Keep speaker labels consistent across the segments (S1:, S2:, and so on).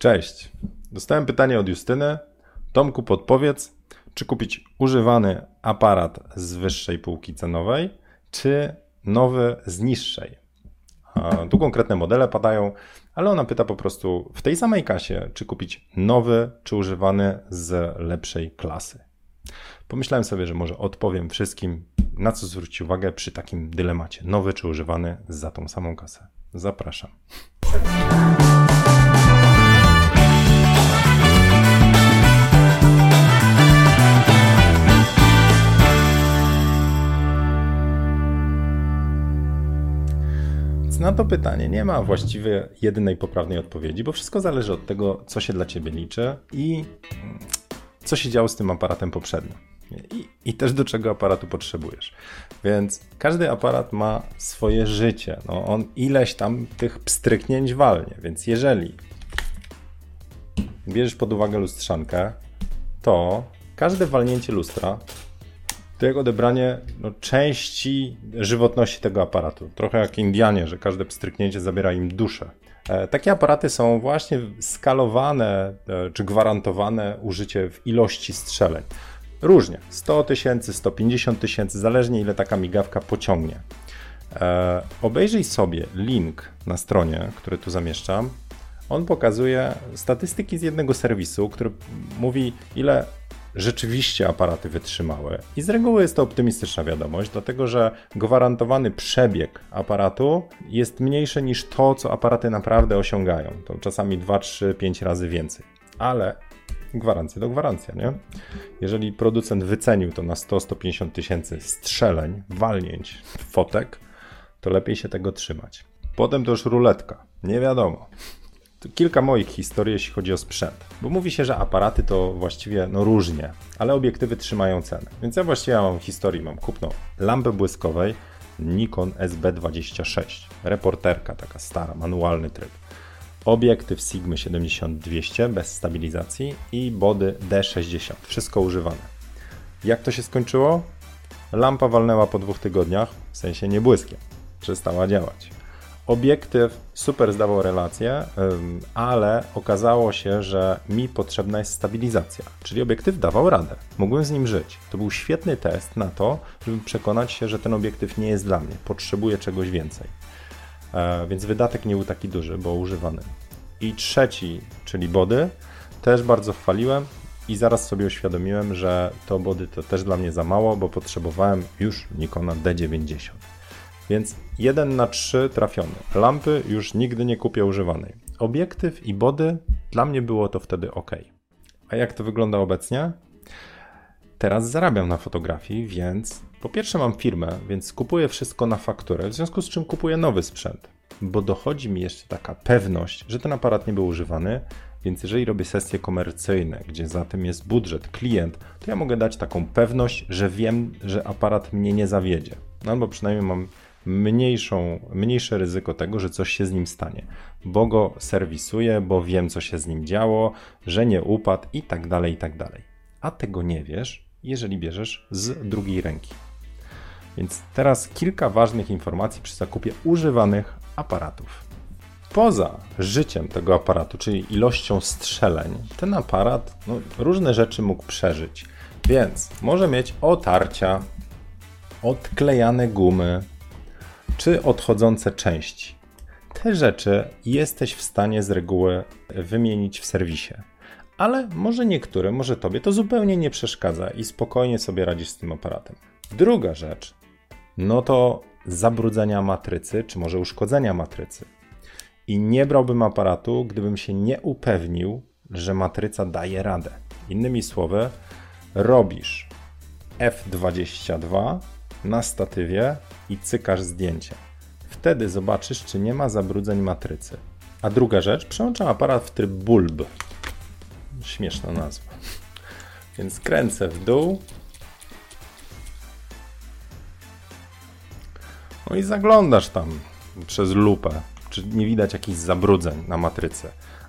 S1: Cześć. Dostałem pytanie od Justyny. Tomku, podpowiedz, czy kupić używany aparat z wyższej półki cenowej, czy nowy z niższej? Tu konkretne modele padają, ale ona pyta po prostu w tej samej kasie, czy kupić nowy, czy używany z lepszej klasy. Pomyślałem sobie, że może odpowiem wszystkim, na co zwrócić uwagę przy takim dylemacie: nowy czy używany za tą samą kasę. Zapraszam. To pytanie nie ma właściwie jedynej poprawnej odpowiedzi, bo wszystko zależy od tego, co się dla ciebie liczy i co się działo z tym aparatem poprzednio. I, I, też do czego aparatu potrzebujesz. Więc każdy aparat ma swoje życie. No, on ileś tam tych pstryknięć walnie. Więc jeżeli bierzesz pod uwagę lustrzankę, to każde walnięcie lustra to jak odebranie no, części żywotności tego aparatu. Trochę jak Indianie, że każde pstryknięcie zabiera im duszę. E, takie aparaty są właśnie skalowane e, czy gwarantowane użycie w ilości strzeleń. Różnie. 100 tysięcy, 150 tysięcy, zależnie ile taka migawka pociągnie. E, obejrzyj sobie link na stronie, który tu zamieszczam. On pokazuje statystyki z jednego serwisu, który mówi, ile rzeczywiście aparaty wytrzymały. I z reguły jest to optymistyczna wiadomość, dlatego że gwarantowany przebieg aparatu jest mniejszy niż to, co aparaty naprawdę osiągają. To czasami 2, 3, 5 razy więcej. Ale gwarancja to gwarancja, nie? Jeżeli producent wycenił to na 100-150 tysięcy strzeleń, walnięć, fotek, to lepiej się tego trzymać. Potem to już ruletka. Nie wiadomo kilka moich historii, jeśli chodzi o sprzęt. Bo mówi się, że aparaty to właściwie no różnie, ale obiektywy trzymają cenę. Więc ja właściwie mam historię, mam kupno lampy błyskowej Nikon SB26, reporterka taka stara, manualny tryb. Obiektyw Sigma 70-200 bez stabilizacji i body D60, wszystko używane. Jak to się skończyło? Lampa walnęła po dwóch tygodniach, w sensie nie błyskiem, przestała działać. Obiektyw super zdawał relację, ale okazało się, że mi potrzebna jest stabilizacja. Czyli obiektyw dawał radę. Mogłem z nim żyć. To był świetny test na to, żeby przekonać się, że ten obiektyw nie jest dla mnie. Potrzebuję czegoś więcej. E, więc wydatek nie był taki duży, bo używany. I trzeci, czyli body, też bardzo chwaliłem i zaraz sobie uświadomiłem, że to body to też dla mnie za mało, bo potrzebowałem już Nikona D90. Więc 1 na 3 trafiony. Lampy już nigdy nie kupię używanej. Obiektyw i body dla mnie było to wtedy ok. A jak to wygląda obecnie? Teraz zarabiam na fotografii, więc po pierwsze mam firmę, więc kupuję wszystko na fakturę, w związku z czym kupuję nowy sprzęt, bo dochodzi mi jeszcze taka pewność, że ten aparat nie był używany, więc jeżeli robię sesje komercyjne, gdzie za tym jest budżet, klient, to ja mogę dać taką pewność, że wiem, że aparat mnie nie zawiedzie. No albo przynajmniej mam mniejszą, mniejsze ryzyko tego, że coś się z nim stanie, bo go serwisuję, bo wiem, co się z nim działo, że nie upadł i tak dalej, i tak dalej. A tego nie wiesz, jeżeli bierzesz z drugiej ręki. Więc teraz kilka ważnych informacji przy zakupie używanych aparatów. Poza życiem tego aparatu, czyli ilością strzeleń, ten aparat no, różne rzeczy mógł przeżyć. Więc może mieć otarcia, odklejane gumy, czy odchodzące części. Te rzeczy jesteś w stanie z reguły wymienić w serwisie. Ale może niektóre, może tobie to zupełnie nie przeszkadza i spokojnie sobie radzisz z tym aparatem. Druga rzecz, no to zabrudzenia matrycy, czy może uszkodzenia matrycy. I nie brałbym aparatu, gdybym się nie upewnił, że matryca daje radę. Innymi słowy, robisz F22 na statywie i cykasz zdjęcie. Wtedy zobaczysz, czy nie ma zabrudzeń matrycy. A druga rzecz, przełączam aparat w tryb bulb. Śmieszna nazwa. Więc kręcę w dół. No i zaglądasz tam przez lupę, czy nie widać jakichś zabrudzeń na matrycy.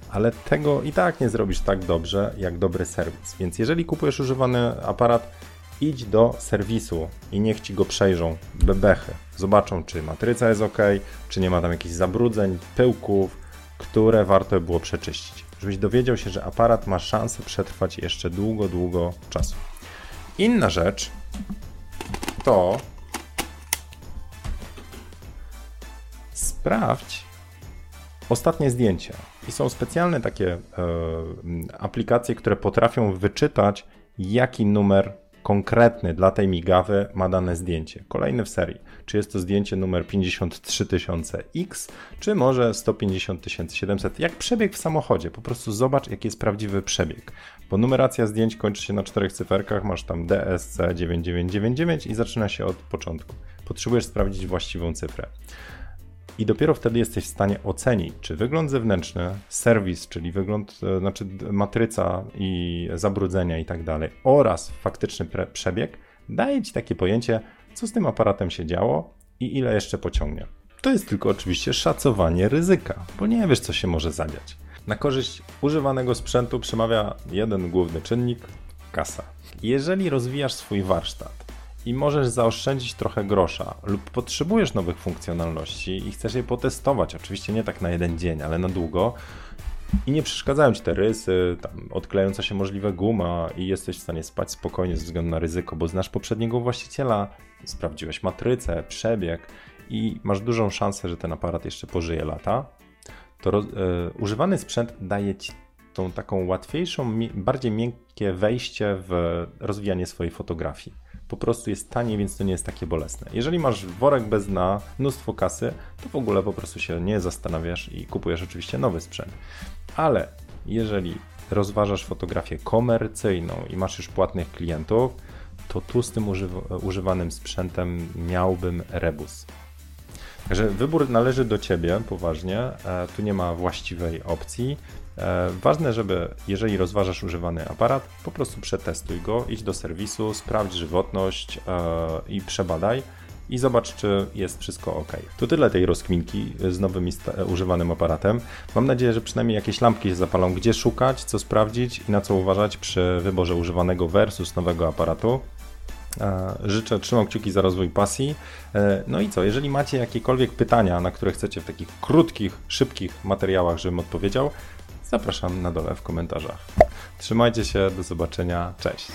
S1: Ale tego i tak nie zrobisz tak dobrze, jak dobry serwis. Więc jeżeli kupujesz używany aparat, idź do serwisu i niech ci go przejrzą, bebechy. Zobaczą, czy matryca jest ok, czy nie ma tam jakichś zabrudzeń, pyłków, które warto było przeczyścić. Żebyś dowiedział się, że aparat ma szansę przetrwać jeszcze długo, długo czasu. Inna rzecz to sprawdź ostatnie zdjęcia. I są specjalne takie e, aplikacje, które potrafią wyczytać, jaki numer konkretny dla tej migawy ma dane zdjęcie. Kolejny w serii. Czy jest to zdjęcie numer 53000X, czy może 150700, jak przebieg w samochodzie. Po prostu zobacz, jaki jest prawdziwy przebieg. Bo numeracja zdjęć kończy się na czterech cyferkach, masz tam DSC 9999 i zaczyna się od początku. Potrzebujesz sprawdzić właściwą cyfrę i dopiero wtedy jesteś w stanie ocenić, czy wygląd zewnętrzny, serwis, czyli wygląd, e, znaczy matryca i zabrudzenia i tak dalej, oraz faktyczny przebieg daje ci takie pojęcie, co z tym aparatem się działo i ile jeszcze pociągnie. To jest tylko oczywiście szacowanie ryzyka, bo nie wiesz, co się może zadziać. Na korzyść używanego sprzętu przemawia jeden główny czynnik kasa. Jeżeli rozwijasz swój warsztat, i możesz zaoszczędzić trochę grosza lub potrzebujesz nowych funkcjonalności i chcesz je potestować, oczywiście nie tak na jeden dzień, ale na długo. I nie przeszkadzają ci te rysy, tam odklejająca się możliwe guma i jesteś w stanie spać spokojnie ze względu na ryzyko, bo znasz poprzedniego właściciela, sprawdziłeś matrycę, przebieg i masz dużą szansę, że ten aparat jeszcze pożyje lata, to roz, yy, używany sprzęt daje ci tą taką łatwiejszą, bardziej miękkie wejście w rozwijanie swojej fotografii po prostu jest taniej, więc to nie jest takie bolesne. Jeżeli masz worek bez dna, mnóstwo kasy, to w ogóle po prostu się nie zastanawiasz i kupujesz oczywiście nowy sprzęt. Ale jeżeli rozważasz fotografię komercyjną i masz już płatnych klientów, to tu z tym używanym sprzętem miałbym rebus. Także wybór należy do Ciebie poważnie, e, tu nie ma właściwej opcji. E, ważne, żeby jeżeli rozważasz używany aparat, po prostu przetestuj go, idź do serwisu, sprawdź żywotność e, i przebadaj i zobacz, czy jest wszystko ok. To tyle tej rozkminki z nowym używanym aparatem. Mam nadzieję, że przynajmniej jakieś lampki się zapalą, gdzie szukać, co sprawdzić i na co uważać przy wyborze używanego versus nowego aparatu. E, życzę, trzymam kciuki za rozwój pasji. No i co, jeżeli macie jakiekolwiek pytania, na które chcecie w takich krótkich, szybkich materiałach, żebym odpowiedział, zapraszam na dole w komentarzach. Trzymajcie się, do zobaczenia, cześć.